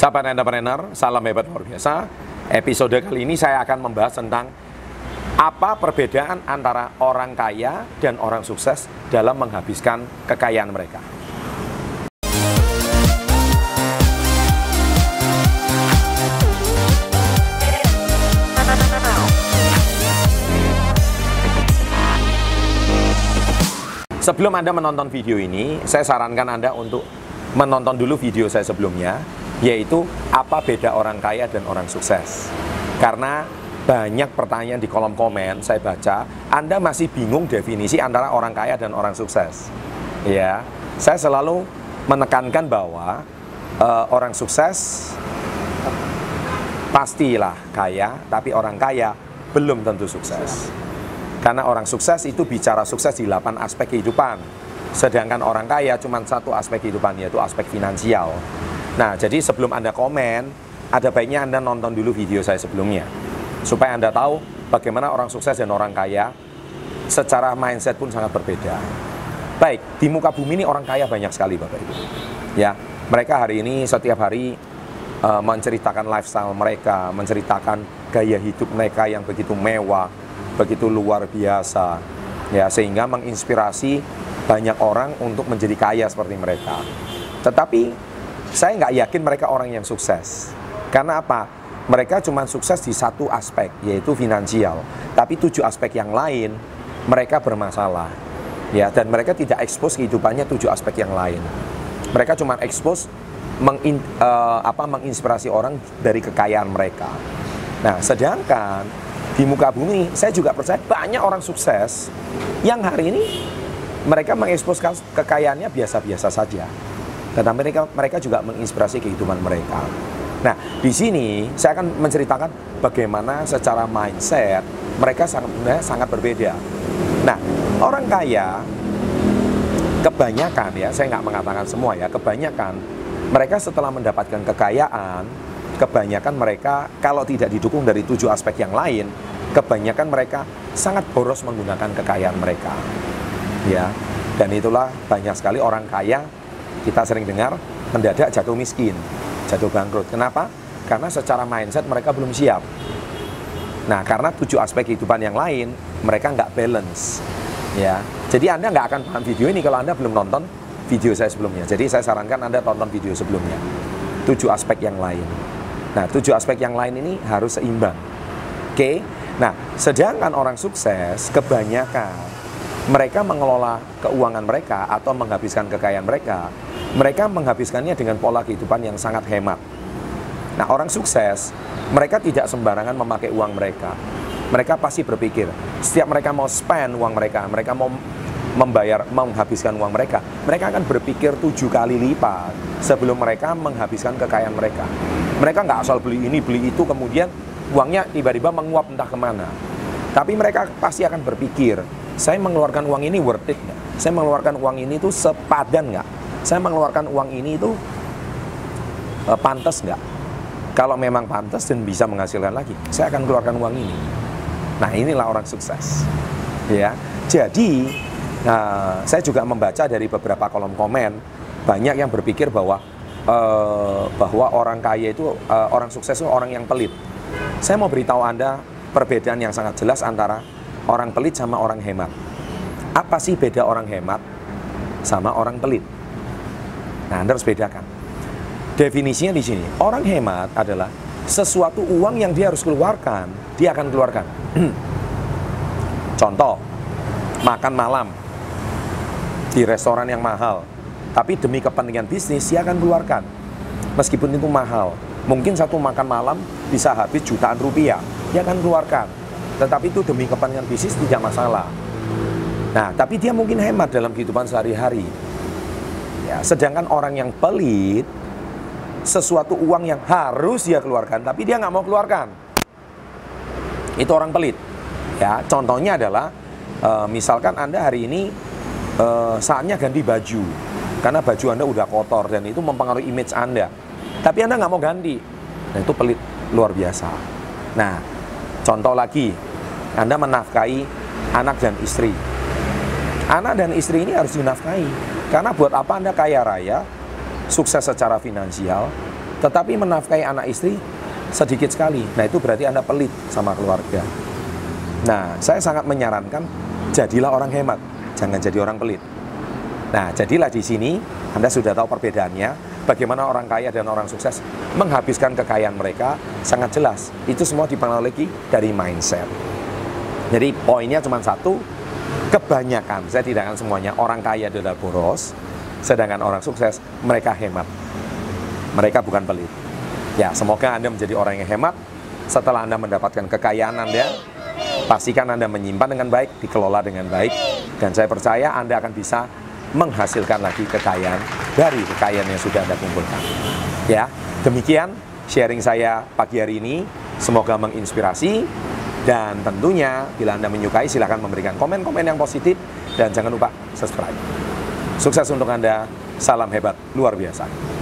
Sahabat entrepreneur, salam hebat luar biasa. Episode kali ini saya akan membahas tentang apa perbedaan antara orang kaya dan orang sukses dalam menghabiskan kekayaan mereka. Sebelum Anda menonton video ini, saya sarankan Anda untuk menonton dulu video saya sebelumnya, yaitu apa beda orang kaya dan orang sukses. Karena banyak pertanyaan di kolom komen saya baca, Anda masih bingung definisi antara orang kaya dan orang sukses. Ya, saya selalu menekankan bahwa uh, orang sukses pastilah kaya, tapi orang kaya belum tentu sukses. Karena orang sukses itu bicara sukses di 8 aspek kehidupan. Sedangkan orang kaya cuma satu aspek kehidupan yaitu aspek finansial. Nah, jadi sebelum Anda komen, ada baiknya Anda nonton dulu video saya sebelumnya. Supaya Anda tahu bagaimana orang sukses dan orang kaya secara mindset pun sangat berbeda. Baik, di muka bumi ini orang kaya banyak sekali Bapak Ibu. Ya, mereka hari ini setiap hari uh, menceritakan lifestyle mereka, menceritakan gaya hidup mereka yang begitu mewah, begitu luar biasa ya sehingga menginspirasi banyak orang untuk menjadi kaya seperti mereka. Tetapi saya nggak yakin mereka orang yang sukses. Karena apa? Mereka cuma sukses di satu aspek, yaitu finansial. Tapi tujuh aspek yang lain, mereka bermasalah. Ya, dan mereka tidak ekspos kehidupannya tujuh aspek yang lain. Mereka cuma ekspos mengin, uh, menginspirasi orang dari kekayaan mereka. Nah, sedangkan di muka bumi, saya juga percaya banyak orang sukses yang hari ini mereka mengeksposkan kekayaannya biasa-biasa saja. Tetapi mereka mereka juga menginspirasi kehidupan mereka. Nah, di sini saya akan menceritakan bagaimana secara mindset mereka sangat sangat berbeda. Nah, orang kaya kebanyakan ya, saya nggak mengatakan semua ya, kebanyakan mereka setelah mendapatkan kekayaan, kebanyakan mereka kalau tidak didukung dari tujuh aspek yang lain, kebanyakan mereka sangat boros menggunakan kekayaan mereka. Ya. Dan itulah banyak sekali orang kaya kita sering dengar mendadak jatuh miskin, jatuh bangkrut. Kenapa? Karena secara mindset mereka belum siap. Nah, karena tujuh aspek kehidupan yang lain, mereka nggak balance. Ya, jadi Anda nggak akan paham video ini kalau Anda belum nonton video saya sebelumnya. Jadi saya sarankan Anda tonton video sebelumnya. Tujuh aspek yang lain. Nah, tujuh aspek yang lain ini harus seimbang. Oke, Nah, sedangkan orang sukses kebanyakan mereka mengelola keuangan mereka atau menghabiskan kekayaan mereka, mereka menghabiskannya dengan pola kehidupan yang sangat hemat. Nah, orang sukses, mereka tidak sembarangan memakai uang mereka. Mereka pasti berpikir, setiap mereka mau spend uang mereka, mereka mau membayar, menghabiskan uang mereka, mereka akan berpikir tujuh kali lipat sebelum mereka menghabiskan kekayaan mereka. Mereka nggak asal beli ini, beli itu, kemudian uangnya tiba-tiba menguap entah ke mana. Tapi mereka pasti akan berpikir, saya mengeluarkan uang ini worth it nggak? Saya mengeluarkan uang ini itu sepadan nggak? Saya mengeluarkan uang ini itu uh, pantas nggak? Kalau memang pantas dan bisa menghasilkan lagi, saya akan keluarkan uang ini. Nah inilah orang sukses, ya. Jadi uh, saya juga membaca dari beberapa kolom komen banyak yang berpikir bahwa uh, bahwa orang kaya itu uh, orang sukses itu orang yang pelit saya mau beritahu Anda perbedaan yang sangat jelas antara orang pelit sama orang hemat. Apa sih beda orang hemat sama orang pelit? Nah, Anda harus bedakan. Definisinya di sini, orang hemat adalah sesuatu uang yang dia harus keluarkan, dia akan keluarkan. Contoh, makan malam di restoran yang mahal, tapi demi kepentingan bisnis dia akan keluarkan. Meskipun itu mahal, Mungkin satu makan malam bisa habis jutaan rupiah, dia akan keluarkan. Tetapi itu demi kepentingan bisnis tidak masalah. Nah, tapi dia mungkin hemat dalam kehidupan sehari-hari. Ya, sedangkan orang yang pelit, sesuatu uang yang harus dia keluarkan, tapi dia nggak mau keluarkan. Itu orang pelit. Ya, contohnya adalah, e, misalkan anda hari ini e, saatnya ganti baju, karena baju anda udah kotor dan itu mempengaruhi image anda tapi Anda nggak mau ganti. Nah itu pelit luar biasa. Nah, contoh lagi, Anda menafkahi anak dan istri. Anak dan istri ini harus dinafkahi. Karena buat apa Anda kaya raya, sukses secara finansial, Tetapi menafkahi anak istri sedikit sekali. Nah, itu berarti Anda pelit sama keluarga. Nah, saya sangat menyarankan jadilah orang hemat, jangan jadi orang pelit. Nah, jadilah di sini Anda sudah tahu perbedaannya. Bagaimana orang kaya dan orang sukses menghabiskan kekayaan mereka sangat jelas. Itu semua dipengaruhi dari mindset. Jadi poinnya cuma satu, kebanyakan, saya tidak akan semuanya, orang kaya adalah boros, sedangkan orang sukses mereka hemat. Mereka bukan pelit. Ya, semoga Anda menjadi orang yang hemat. Setelah Anda mendapatkan kekayaan Anda, pastikan Anda menyimpan dengan baik, dikelola dengan baik, dan saya percaya Anda akan bisa menghasilkan lagi kekayaan dari kekayaan yang sudah Anda kumpulkan. Ya, demikian sharing saya pagi hari ini. Semoga menginspirasi dan tentunya bila Anda menyukai silahkan memberikan komen-komen yang positif dan jangan lupa subscribe. Sukses untuk Anda, salam hebat luar biasa.